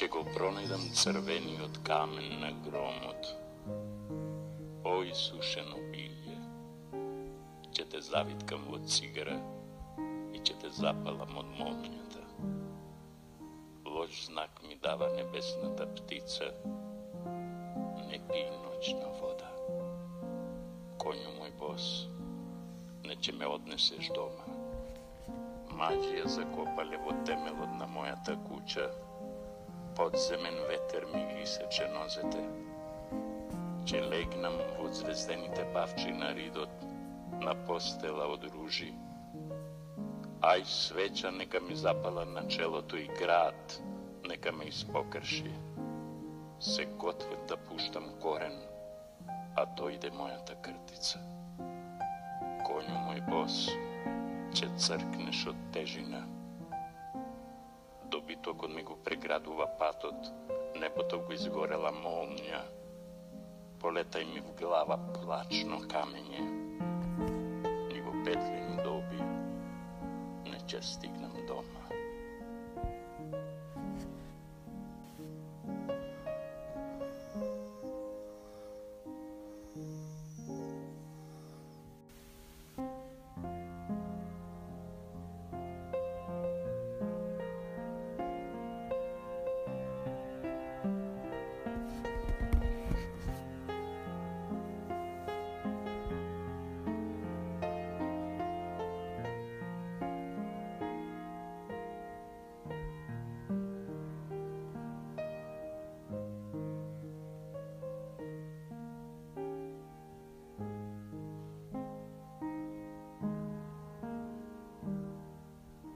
Ќе го пронајдам црвениот камен на громот. О, исушено билје, ќе те завиткам во цигара и ќе те запалам од молњата. Лош знак ми дава небесната птица, не пи ноќна вода. Коњу мој бос, не ќе ме однесеш дома. Магија закопале во темелот на мојата куќа, подземен ветер ми ги сече нозете. че легнам во звездените павчи на ридот, на постела од ружи. Ај свеча нека ми запала на челото и град нека ме испокрши. Се готвев да пуштам корен, а дојде мојата кртица. Конју мој бос, че цркнеш од тежина добитокот ми го преградува патот, небото го изгорела молња, полетај ми в глава плачно камење, ни во петлени доби, не ќе стигнам.